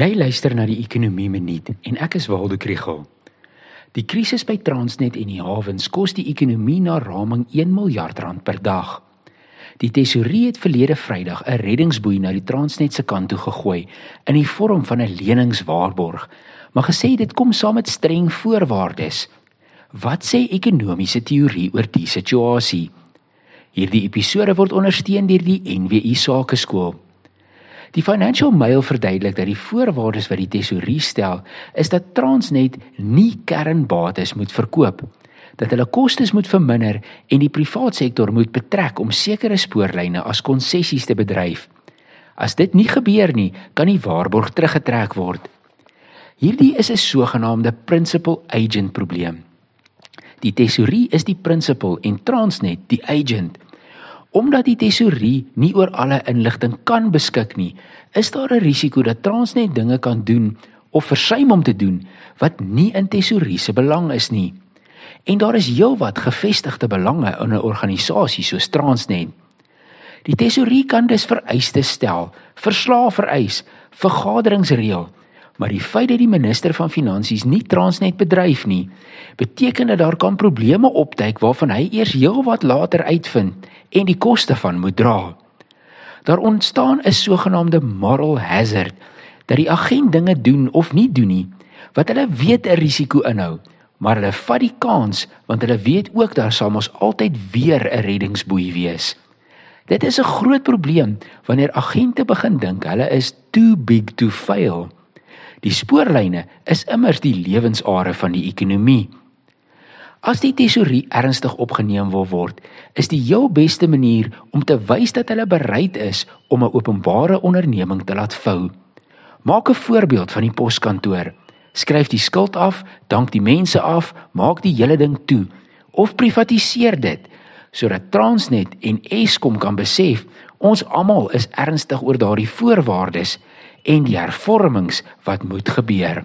Jy luister na die Ekonomie Minuut en ek is Waldo Krugel. Die krisis by Transnet en die hawens kos die ekonomie na raming 1 miljard rand per dag. Die tesourier het verlede Vrydag 'n reddingsboei na die Transnet se kant toe gegooi in die vorm van 'n leningswaarborg, maar gesê dit kom saam met streng voorwaardes. Wat sê ekonomiese teorie oor die situasie? Hierdie episode word ondersteun deur die NWI Sakeskool. Die Financial Mail verduidelik dat die voorwaardes wat die tesourier stel, is dat Transnet nie kernbates moet verkoop, dat hulle kostes moet verminder en die private sektor moet betrek om sekere spoorlyne as konsessies te bedryf. As dit nie gebeur nie, kan die waarborg teruggetrek word. Hierdie is 'n sogenaamde principal agent probleem. Die tesourier is die principal en Transnet die agent. Omdat die tesourier nie oor alle inligting kan beskik nie, is daar 'n risiko dat Transnet dinge kan doen of versuim om te doen wat nie in tesourier se belang is nie. En daar is heelwat gevestigde belange in 'n organisasie soos Transnet. Die tesourier kan dus vereistes stel, verslae vereis, vergaderings reël, maar die feit dat die minister van finansies nie Transnet bedryf nie, beteken dat daar kan probleme opduik waarvan hy eers heelwat later uitvind en die koste van moet dra. Daar ontstaan 'n sogenaamde moral hazard dat die agent dinge doen of nie doen nie wat hulle weet 'n risiko inhou, maar hulle vat die kans want hulle weet ook daar sal mos altyd weer 'n reddingsboei wees. Dit is 'n groot probleem wanneer agente begin dink hulle is too big to fail. Die spoorlyne is immers die lewensare van die ekonomie. As die tesourier ernstig opgeneem wil word, is die heel beste manier om te wys dat hulle bereid is om 'n openbare onderneming te laat vou. Maak 'n voorbeeld van die poskantoor. Skryf die skuld af, dank die mense af, maak die hele ding toe of privatiseer dit sodat Transnet en Eskom kan besef ons almal is ernstig oor daardie voorwaardes en die hervormings wat moet gebeur.